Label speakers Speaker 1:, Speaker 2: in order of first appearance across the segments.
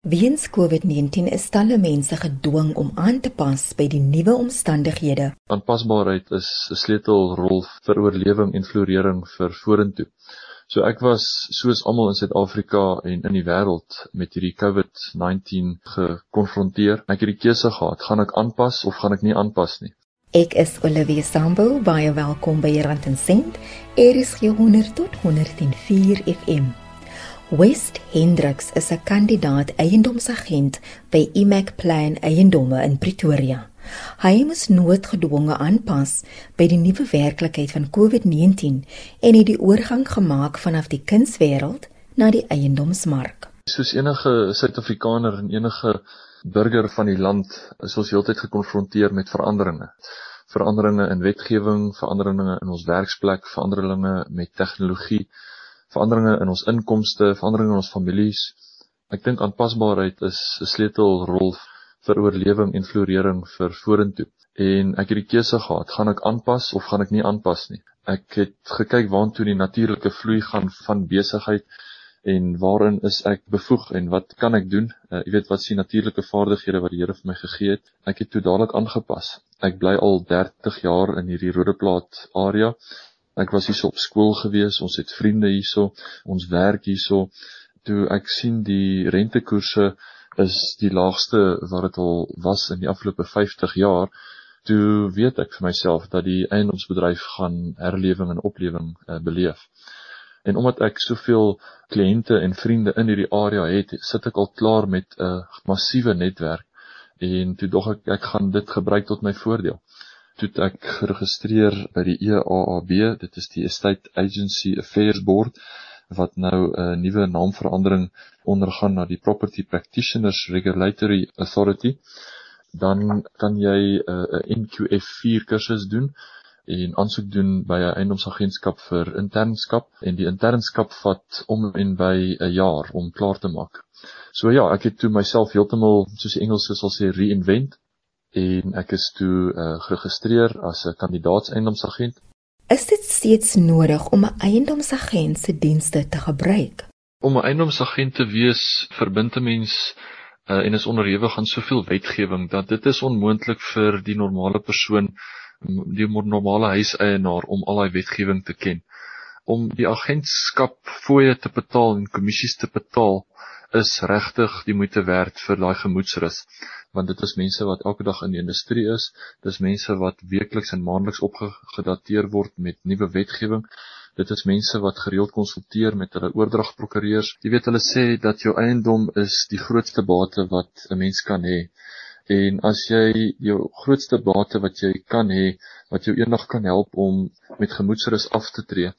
Speaker 1: Weens COVID-19 is talle mense gedwing om aan te pas by die nuwe omstandighede.
Speaker 2: Aanpasbaarheid is 'n sleutelrol vir oorlewing en florering vir vorentoe. So ek was soos almal in Suid-Afrika en in die wêreld met hierdie COVID-19 gekonfronteer. Ek het die keuse gehad, gaan ek aanpas of gaan ek nie aanpas nie.
Speaker 1: Ek is Olivia Sambu, baie welkom by Rand en Sent. Er is 100 tot 104 FM. West Hendricks is 'n kandidaat eiendomsagent by Imac Plan Eiendomme in Pretoria. Hy moes noodgedwonge aanpas by die nuwe werklikheid van COVID-19 en het die oorgang gemaak vanaf die kunswêreld na die eiendomsmark.
Speaker 2: Soos enige Suid-Afrikaner en enige burger van die land is ons heeltyd gekonfronteer met veranderinge. Veranderinge in wetgewing, veranderinge in ons werksplek, veranderinge met tegnologie veranderinge in ons inkomste, veranderinge in ons families. Ek dink aanpasbaarheid is 'n sleutelrol vir oorlewing en florering vir vorentoe. En ek het die keuse gehad, gaan ek aanpas of gaan ek nie aanpas nie. Ek het gekyk waantoe die natuurlike vloei gaan van besigheid en waarin is ek bevoeg en wat kan ek doen? Uh, jy weet wat sien natuurlike vaardighede wat die Here vir my gegee het. Ek het toe dadelik aangepas. Ek bly al 30 jaar in hierdie Rodeplaat area Ek was hierso op skool gewees, ons het vriende hierso, ons werk hierso. Toe ek sien die rentekoerse is die laagste wat dit al was in die afgelope 50 jaar, toe weet ek vir myself dat die eiendomsbedryf gaan herlewing en oplewing uh, beleef. En omdat ek soveel kliënte en vriende in hierdie area het, sit ek al klaar met 'n uh, massiewe netwerk en toe dog ek ek gaan dit gebruik tot my voordeel toe ek geregistreer by die EAAB, dit is die Estate Agency Affairs Board wat nou 'n nuwe naamverandering ondergaan na die Property Practitioners Regulatory Authority, dan kan jy 'n NQF4 kursus doen en aansoek doen by 'n eiendomsagentskap vir internskap en die internskap vat om en by 'n jaar om klaar te maak. So ja, ek het toe myself heeltemal soos die Engelse sal sê reinvent en ek is toe uh, geregistreer as 'n kandidaatseiendomsagent.
Speaker 1: Is dit steeds nodig om 'n eiendomsagent se dienste te gebruik?
Speaker 2: Om 'n eiendomsagent te wees, verbind 'n mens uh, en is onderhewig aan soveel wetgewing dat dit is onmoontlik vir die normale persoon, die normale huiseienaar om al daai wetgewing te ken. Om die agentskap fooie te betaal en kommissies te betaal is regtig die moeite werd vir daai gemoedsrus want dit is mense wat elke dag in die industrie is dis mense wat weekliks en maandeliks opgedateer word met nuwe wetgewing dit is mense wat gereeld konsulteer met hulle oordragprokureurs. Jy weet hulle sê dat jou eiendom is die grootste bate wat 'n mens kan hê. En as jy jou grootste bate wat jy kan hê wat jou eendag kan help om met gemoedsrus af te tree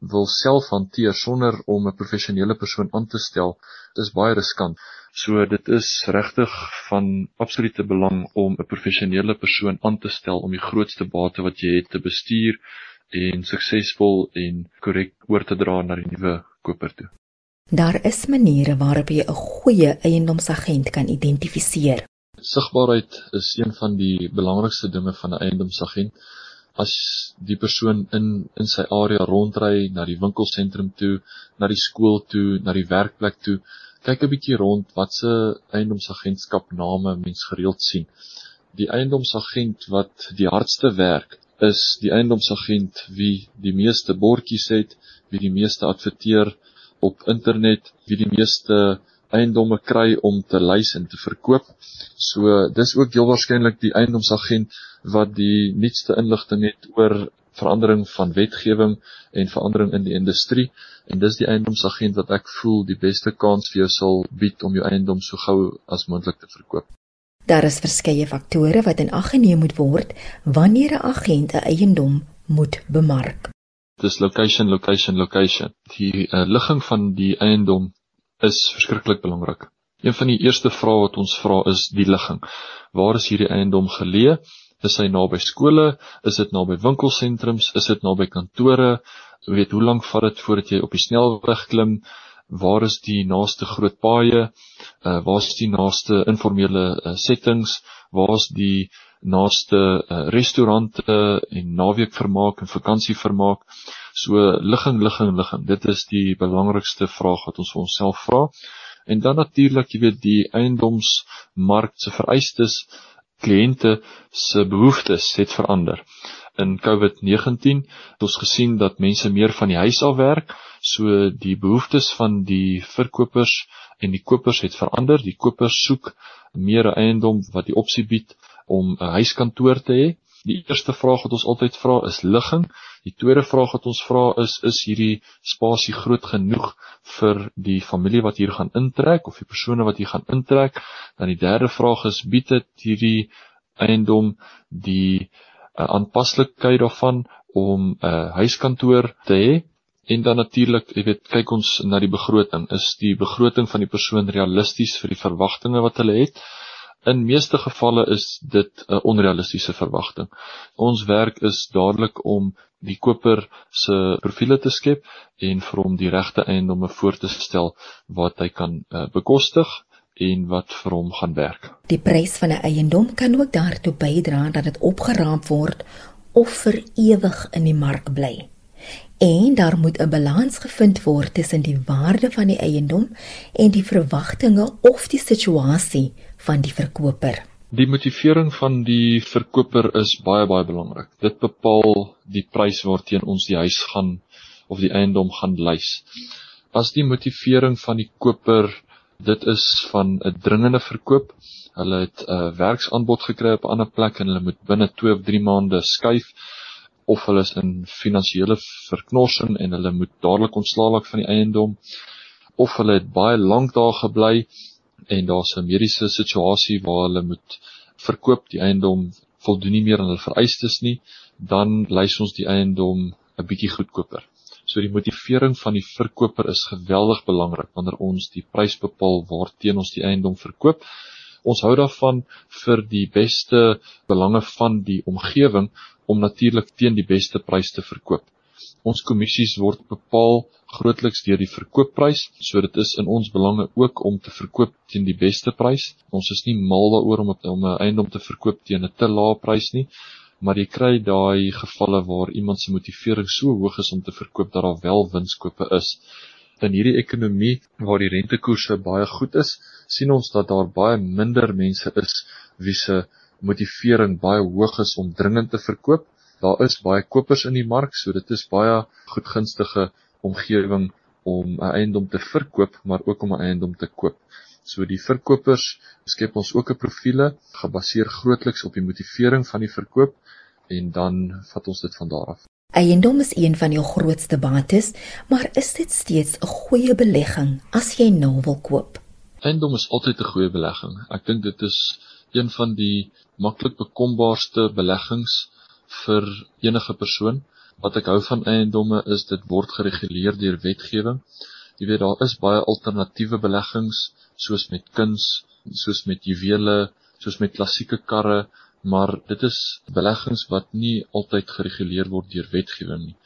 Speaker 2: wil self hanteer sonder om 'n professionele persoon aan te stel, is baie riskant. So dit is regtig van absolute belang om 'n professionele persoon aan te stel om die grootste bate wat jy het te bestuur en suksesvol en korrek oor te dra na die nuwe koper toe.
Speaker 1: Daar is maniere waarop jy 'n goeie eiendomsagent kan identifiseer.
Speaker 2: Sigbaarheid is een van die belangrikste dinge van 'n eiendomsagent as die persoon in in sy area rondry na die winkelsentrum toe, na die skool toe, na die werkplek toe, kyk 'n bietjie rond watse eiendomsagentskap name mens gereeld sien. Die eiendomsagent wat die hardste werk is die eiendomsagent wie die meeste bordjies het, wie die meeste adverteer op internet, wie die meeste eiendomme kry om te lys en te verkoop. So dis ook heel waarskynlik die eiendomsagent wat die nuutste inligting het oor verandering van wetgewing en verandering in die industrie en dis die eiendomsagent wat ek voel die beste kans vir jou sal bied om jou eiendom so gou as moontlik te verkoop.
Speaker 1: Daar is verskeie faktore wat in ag geneem moet word wanneer 'n agent 'n eiendom moet bemark.
Speaker 2: Dis location, location, location. Die uh, ligging van die eiendom is verskriklik belangrik. Een van die eerste vrae wat ons vra is die ligging. Waar is hierdie eiendom geleë? Is hy naby skole? Is dit naby winkelsentrums? Is dit naby kantore? Jy weet, hoe lank vat dit voordat jy op die snelweg klim? Waar is die naaste groot paaie? Uh waar is die naaste informele uh, settings? Waar is die naaste uh, restaurante en naweekvermaak en vakansievermaak? So ligging, ligging, ligging. Dit is die belangrikste vraag wat ons vir onsself vra. En dan natuurlik, jy weet, die eiendomsmark se vereistes kliënte se behoeftes het verander. In COVID-19 het ons gesien dat mense meer van die huis af werk, so die behoeftes van die verkopers en die kopers het verander. Die kopers soek meer 'n eiendom wat die opsie bied om 'n huiskantoor te hê. Die eerste vraag wat ons altyd vra is ligging. Die tweede vraag wat ons vra is is hierdie spasie groot genoeg vir die familie wat hier gaan intrek of die persone wat hier gaan intrek? Dan die derde vraag is bied dit hierdie eiendom die uh, aanpaslikheid daarvan om 'n uh, huiskantoor te hê? En dan natuurlik, jy weet, kyk ons na die begroting. Is die begroting van die persoon realisties vir die verwagtinge wat hulle het? In meeste gevalle is dit 'n onrealistiese verwagting. Ons werk is dadelik om die koper se profile te skep en vir hom die regte eiendomme voor te stel wat hy kan uh, bekostig en wat vir hom gaan werk.
Speaker 1: Die prys van 'n eiendom kan ook daartoe bydra dat dit opgeraap word of vir ewig in die mark bly en daar moet 'n balans gevind word tussen die waarde van die eiendom en die verwagtinge of die situasie van die verkoper.
Speaker 2: Die motivering van die verkoper is baie baie belangrik. Dit bepaal die prys waarteen ons die huis gaan of die eiendom gaan lys. As die motivering van die koper dit is van 'n dringende verkoop, hulle het 'n werksaanbod gekry op 'n ander plek en hulle moet binne 2 of 3 maande skuif of hulle is in finansiële verknorsing en hulle moet dadelik ontslaa raak van die eiendom of hulle het baie lank daar gebly en daar's 'n mediese situasie waar hulle moet verkoop die eiendom voldoen nie meer aan hulle vereistes nie dan lys ons die eiendom 'n bietjie goedkoper. So die motivering van die verkoper is geweldig belangrik wanneer ons die prys bepaal waarteen ons die eiendom verkoop. Ons hou daarvan vir die beste belange van die omgewing om natuurlik teen die beste prys te verkoop. Ons kommissies word bepaal grootliks deur die verkoopprys, so dit is in ons belange ook om te verkoop teen die beste prys. Ons is nie mal daaroor om om 'n eiendom te verkoop teen 'n te lae prys nie, maar jy kry daai gevalle waar iemand se motivering so hoog is om te verkoop dat daar wel winskoope is. In hierdie ekonomie waar die rentekoerse baie goed is, sien ons dat daar baie minder mense is wie se motivering baie hoog is om dringend te verkoop. Daar is baie kopers in die mark, so dit is baie goedgunstige omgewing om 'n eiendom te verkoop, maar ook om 'n eiendom te koop. So die verkopers skep ons ook 'n profile gebaseer grootliks op die motivering van die verkoop en dan vat ons dit van daar af.
Speaker 1: Eiendom is een van jou grootste bates, maar is dit steeds 'n goeie belegging as jy nou wil koop?
Speaker 2: Eiendom is altyd 'n goeie belegging. Ek dink dit is een van die maklik bekombaarste beleggings vir enige persoon. Wat ek hou van eiendomme is dit word gereguleer deur wetgewing. Jy weet daar is baie alternatiewe beleggings soos met kuns, soos met juwele, soos met klassieke karre, maar dit is beleggings wat nie altyd gereguleer word deur wetgewing nie.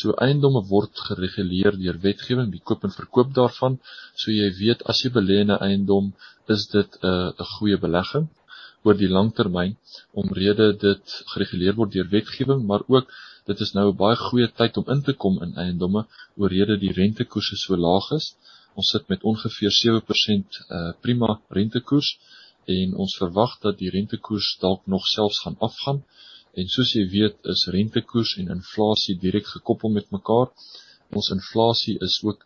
Speaker 2: So eiendomme word gereguleer deur wetgewing, die koop en verkoop daarvan, so jy weet as jy belê in 'n eiendom, is dit 'n 'n goeie belegging oor die langtermyn omrede dit gereguleer word deur wetgewing, maar ook dit is nou 'n baie goeie tyd om in te kom in eiendomme oorrede die rentekoerse so laag is. Ons sit met ongeveer 7% uh, eh, prima rentekoers en ons verwag dat die rentekoers dalk nog selfs gaan afgaan. En soos jy weet, is rentekoers en inflasie direk gekoppel met mekaar. Ons inflasie is ook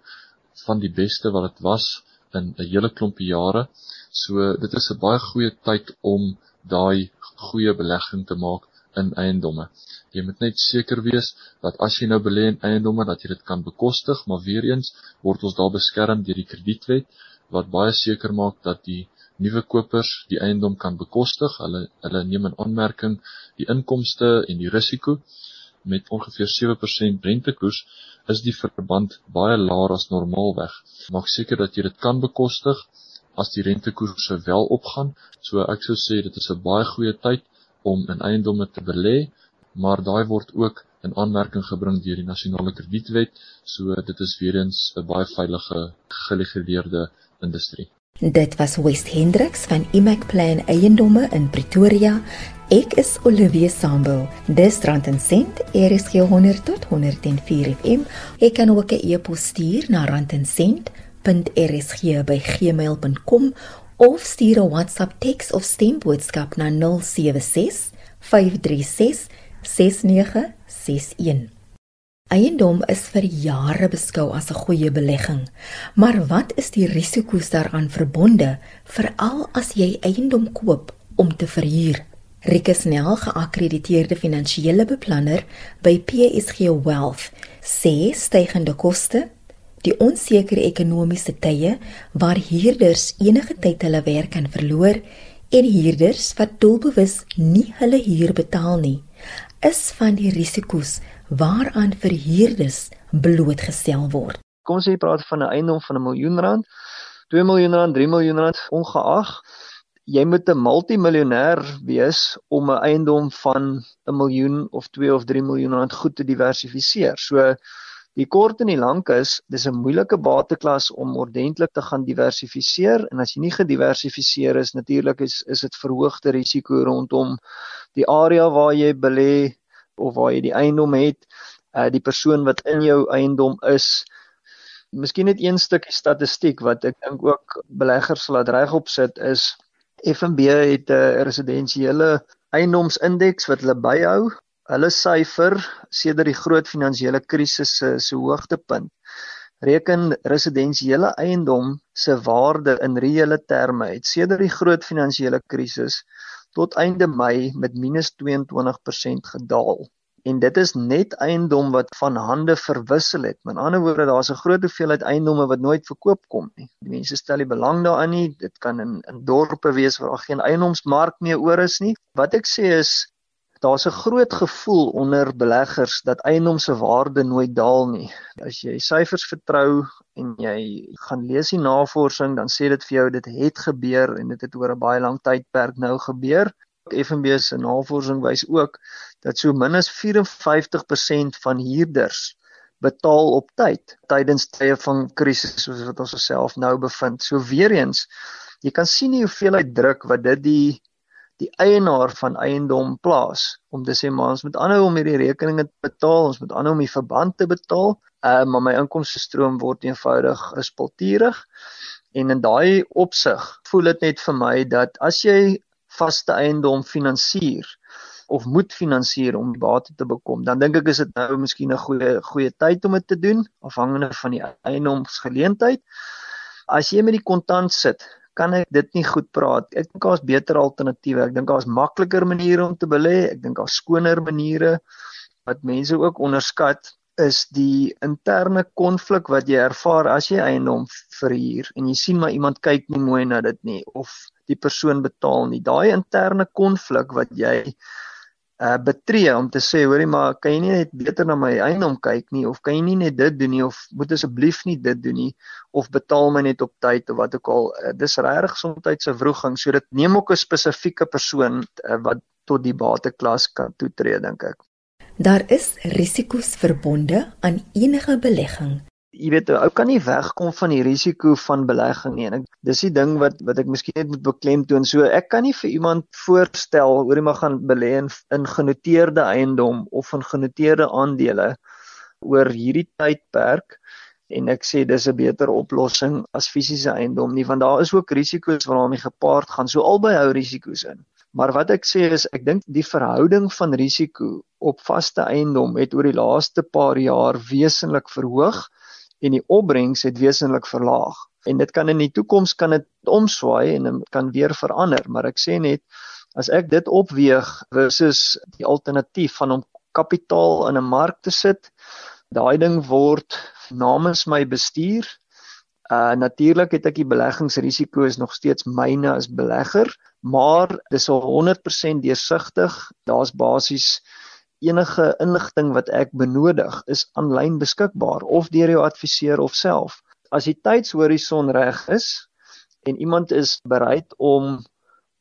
Speaker 2: van die beste wat dit was in 'n hele klompie jare. So dit is 'n baie goeie tyd om daai goeie belegging te maak in eiendomme. Jy moet net seker wees dat as jy nou belê in eiendomme dat jy dit kan bekostig, maar weer eens word ons daar beskerm deur die kredietwet wat baie seker maak dat die nuwe kopers die eiendom kan bekostig. Hulle hulle neem in aanmerking die inkomste en die risiko met ongeveer 7% rentekoers is die verband baie laer as normaalweg. Maak seker dat jy dit kan bekostig as die rentekoerse wel opgaan. So ek sou sê dit is 'n baie goeie tyd om in eiendomme te belê, maar daai word ook in aanmerking gebring deur die nasionale kredietwet. So dit is weer eens 'n baie veilige gereguleerde industrie.
Speaker 1: Dit was West Hendricks van Imac Plan Eiendomme in Pretoria. Ek is Olivia Sambu. Dis Rand en Sent, RSG 100 tot 104 FM. Ek kan ook 'n e-pos stuur na randencent@ rsg@gmail.com of stuur 'n WhatsApp teks of stemboodskap na 076 536 6961. Eiendom is vir jare beskou as 'n goeie belegging, maar wat is die risiko's daaraan verbonde, veral as jy eiendom koop om te verhuur? Rikke Snell, geakkrediteerde finansiële beplanner by PSG Wealth, sê stygende koste, die onsekere ekonomiese tye waar huurders enige tyd hulle werk kan verloor en huurders wat doelbewus nie hulle huur betaal nie, is van die risiko's waaraan verhuurders blootgestel word.
Speaker 3: Kom ons sê jy praat van 'n eiendom van 'n miljoen rand, 2 miljoen rand, 3 miljoen rand ongeag jy moet 'n multimiljonêr wees om 'n eiendom van 'n miljoen of 2 of 3 miljoen rand goed te diversifiseer. So Die kort en die lank is, dis 'n moeilike bateklas om ordentlik te gaan diversifiseer en as jy nie gediversifiseer is, natuurlik is is dit verhoogde risiko rondom die area waar jy belê of waar jy die eiendom het, uh die persoon wat in jou eiendom is. Miskien net een stukkie statistiek wat ek dink ook beleggers laat regop sit is FNB het 'n residensiële eiendomsindeks wat hulle byhou Hulle syfer sedert die groot finansiële krisis se se hoogtepunt reken residensiële eiendom se waarde in reële terme het sedert die groot finansiële krisis tot einde Mei met -22% gedaal. En dit is net eiendom wat van hande verwissel het. Met ander woorde, daar's 'n groot hoeveelheid eiendomme wat nooit verkoop kom nie. Die mense stel nie belang daarin nie. Dit kan in in dorpe wees waar geen eiendomsmark meer oor is nie. Wat ek sê is daar's 'n groot gevoel onder beleggers dat eiendom se waarde nooit daal nie. As jy syfers vertrou en jy gaan lees die navorsing, dan sê dit vir jou dit het gebeur en dit het oor 'n baie lang tydperk nou gebeur. FNB se navorsing wys ook dat so min as 54% van huurders betaal op tyd tydens tye van krisis soos wat ons osself nou bevind. So weer eens, jy kan sien die hoeveelheid druk wat dit die die eienaar van eiendom plaas om te sê maar ons moet aanhou om hierdie rekeninge te betaal, ons moet aanhou om die verband te betaal, uh, maar my inkomste stroom word eenvoudig gespulturig. En in daai opsig voel dit net vir my dat as jy vaste eiendom finansier of moet finansier om bate te bekom, dan dink ek is dit nou miskien 'n goeie goeie tyd om dit te doen afhangende van die eiendomsgeleentheid. As jy met die kontant sit, kan ek dit nie goed praat. Ek dink daar's beter alternatiewe. Ek dink daar's makliker maniere om te belê. Ek dink daar's skoner maniere wat mense ook onderskat is die interne konflik wat jy ervaar as jy eiendom verhuur en jy sien maar iemand kyk nie mooi na dit nie of die persoon betaal nie. Daai interne konflik wat jy uh betree om te sê hoorie maar kan jy nie net beter na my eiendom kyk nie of kan jy nie net dit doen nie of moet asseblief nie dit doen nie of betaal my net op tyd of wat ook al. Uh, dis regtig soms se vroeging so dit neem ook 'n spesifieke persoon uh, wat tot die bateklas kan toetree dink ek.
Speaker 1: Daar is risiko's verbonde aan enige belegging
Speaker 3: jy weet ou kan nie wegkom van die risiko van belegging nie. En ek dis die ding wat wat ek miskien net moet beklemtoon. So ek kan nie vir iemand voorstel hoe jy maar gaan belê in, in genoteerde eiendom of in genoteerde aandele oor hierdie tydperk. En ek sê dis 'n beter oplossing as fisiese eiendom nie want daar is ook risiko's wat daarmee gepaard gaan. So albei hou risiko's in. Maar wat ek sê is ek dink die verhouding van risiko op vaste eiendom het oor die laaste paar jaar wesentlik verhoog en die opbrengs het wesentlik verlaag. En dit kan in die toekoms kan dit omswaai en dit kan weer verander, maar ek sê net as ek dit opweeg versus die alternatief van om kapitaal in 'n mark te sit, daai ding word namens my bestuur. Uh natuurlik het ek die beleggingsrisiko is nog steeds myne as belegger, maar dis al 100% deursigtig. Daar's basies enige inligting wat ek benodig is aanlyn beskikbaar of deur jou adviseur of self. As die tydshorison reg is en iemand is bereid om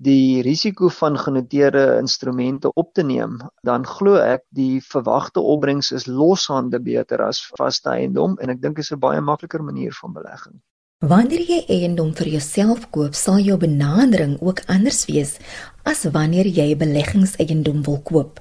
Speaker 3: die risiko van genoteerde instrumente op te neem, dan glo ek die verwagte opbrengs is loshande beter as vaste eiendom en ek dink dit is 'n baie makliker manier van belegging.
Speaker 1: Wanneer jy eiendom vir jouself koop, sal jou benadering ook anders wees as wanneer jy beleggingseiendom wil koop.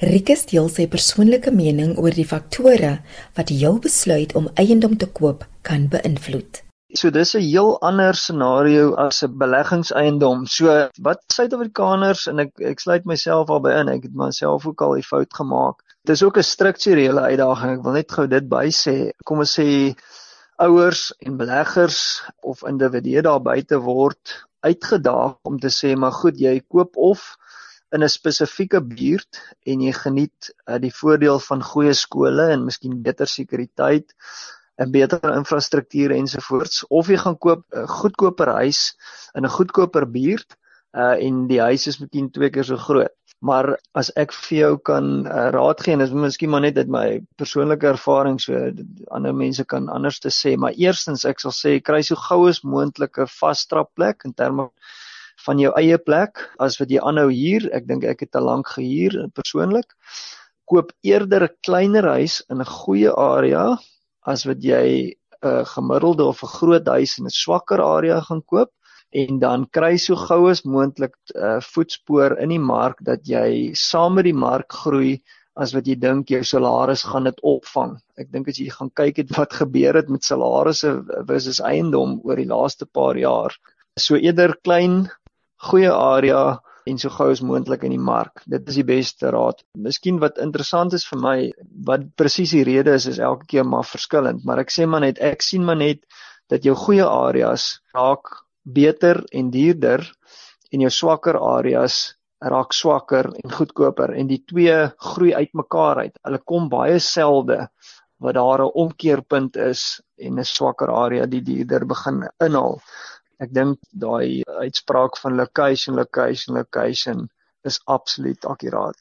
Speaker 1: Rikus deel sy persoonlike mening oor die faktore wat jou besluit om eiendom te koop kan beïnvloed.
Speaker 3: So dis 'n heel ander scenario as 'n beleggingseiendom. So wat Suid-Afrikaners en ek ek sluit myself albei in. Ek het myself ook al die fout gemaak. Dis ook 'n strukturele uitdaging. Ek wil net gou dit by sê. Kom ons sê ouers en beleggers of individue daar buite word uitgedaag om te sê maar goed, jy koop of in 'n spesifieke buurt en jy geniet uh, die voordeel van goeie skole en miskien beter sekuriteit 'n beter infrastruktuur ensovoorts of jy gaan koop 'n goedkoper huis in 'n goedkoper buurt uh en die huis is miskien twee keer so groot. Maar as ek vir jou kan uh, raad gee en dis miskien maar net uit my persoonlike ervaring so ander mense kan anders te sê, maar eerstens ek sal sê kry so gou as moontlik 'n vastrap plek in terme van jou eie plek as wat jy aanhou huur. Ek dink ek het te lank gehuur persoonlik. Koop eerder 'n kleiner huis in 'n goeie area as wat jy 'n uh, gemiddelde of 'n groot huis in 'n swakker area gaan koop en dan kry so gou as moontlik 'n uh, voetspoor in die mark dat jy saam met die mark groei as wat jy dink jou salaris gaan dit opvang. Ek dink as jy gaan kyk het wat gebeur het met salarisse versus eiendom oor die laaste paar jaar. So eerder klein goeie area en so gou as moontlik in die mark. Dit is die beste raad. Miskien wat interessant is vir my, wat presies die rede is, is elke keer maar verskillend, maar ek sê maar net ek sien maar net dat jou goeie areas raak beter en duurder en jou swakker areas raak swakker en goedkoper en die twee groei uitmekaar uit. Hulle kom baie selde wat daar 'n omkeerpunt is en 'n swakker area die duurder begin inhaal. Ek dink daai uitspraak van location location location is absoluut akkuraat.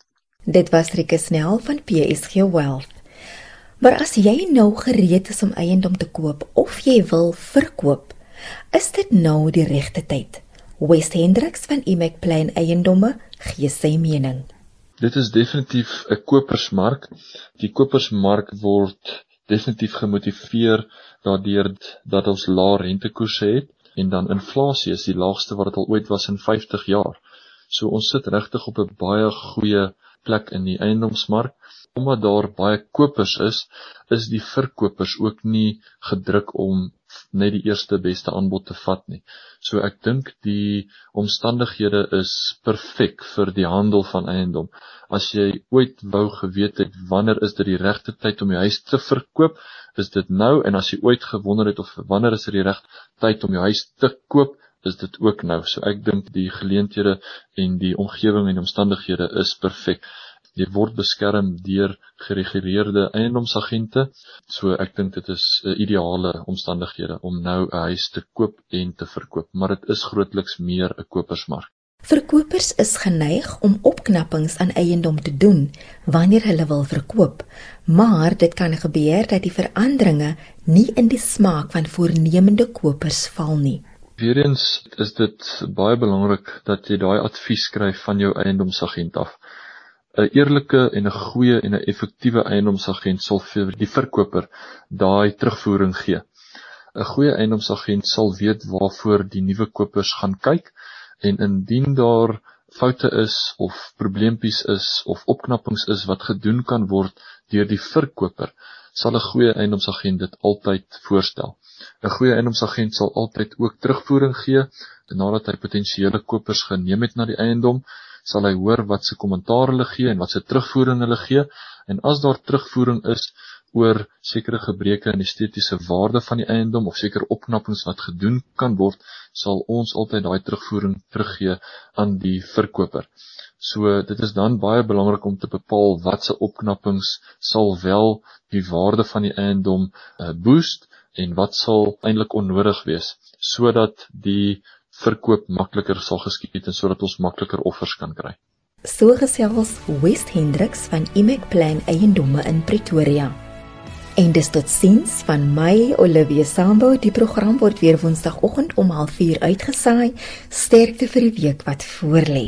Speaker 1: Dit was Rike Snell van PSG Wealth. Maar as jy nou gereed is om eiendom te koop of jy wil verkoop, is dit nou die regte tyd. West Hendricks van Imac Plan Eiendomme gee sy mening.
Speaker 2: Dit is definitief 'n kopersmark. Die kopersmark word definitief gemotiveer daardeur dat ons lae rentekoerse het en dan inflasie is die laagste wat dit al ooit was in 50 jaar. So ons sit regtig op 'n baie goeie plek in die eiendomsmark. Omdat daar baie kopers is, is die verkopers ook nie gedruk om net die eerste beste aanbod te vat nie. So ek dink die omstandighede is perfek vir die handel van eiendom. As jy ooit wou geweet het wanneer is dit die regte tyd om jou huis te verkoop, is dit nou en as jy ooit gewonder het of wanneer is dit die regte tyd om jou huis te koop, is dit ook nou. So ek dink die geleenthede en die omgewing en omstandighede is perfek jy word beskerm deur gereguleerde eiendomsagente. So ek dink dit is 'n uh, ideale omstandighede om nou 'n huis te koop en te verkoop, maar dit is grootliks meer 'n kopersmark.
Speaker 1: Verkopers is geneig om opknappings aan eiendom te doen wanneer hulle wil verkoop, maar dit kan gebeur dat die veranderinge nie in die smaak van voornemende kopers val nie.
Speaker 2: Weerens is dit baie belangrik dat jy daai advies skryf van jou eiendomsagent af. 'n eerlike en 'n goeie en 'n effektiewe eiendomsagent sal vir die verkoper daai terugvoering gee. 'n Goeie eiendomsagent sal weet waarvoor die nuwe kopers gaan kyk en indien daar foute is of probleempies is of opknappings is wat gedoen kan word deur die verkoper, sal 'n goeie eiendomsagent dit altyd voorstel. 'n Goeie eiendomsagent sal altyd ook terugvoering gee nadat hy potensiële kopers geneem het na die eiendom sal hy hoor wat se kommentaar hulle gee en wat se terugvoering hulle gee en as daar terugvoering is oor sekere gebreke in estetiese waarde van die eiendom of sekere opknappings wat gedoen kan word, sal ons altyd daai terugvoering teruggee aan die verkoper. So dit is dan baie belangrik om te bepaal watse opknappings sal wel die waarde van die eiendom uh, boost en wat sal eintlik onnodig wees sodat die verkoop makliker sal geskied en sodat ons makliker offers kan kry.
Speaker 1: So gesels West Hendricks van Imac Plan Eiendomme in Pretoria. En dis tot sins van my Olivia Sambo. Die program word weer Woensdagoggend om 04:30 uitgesaai. Sterkte vir die week wat voorlê.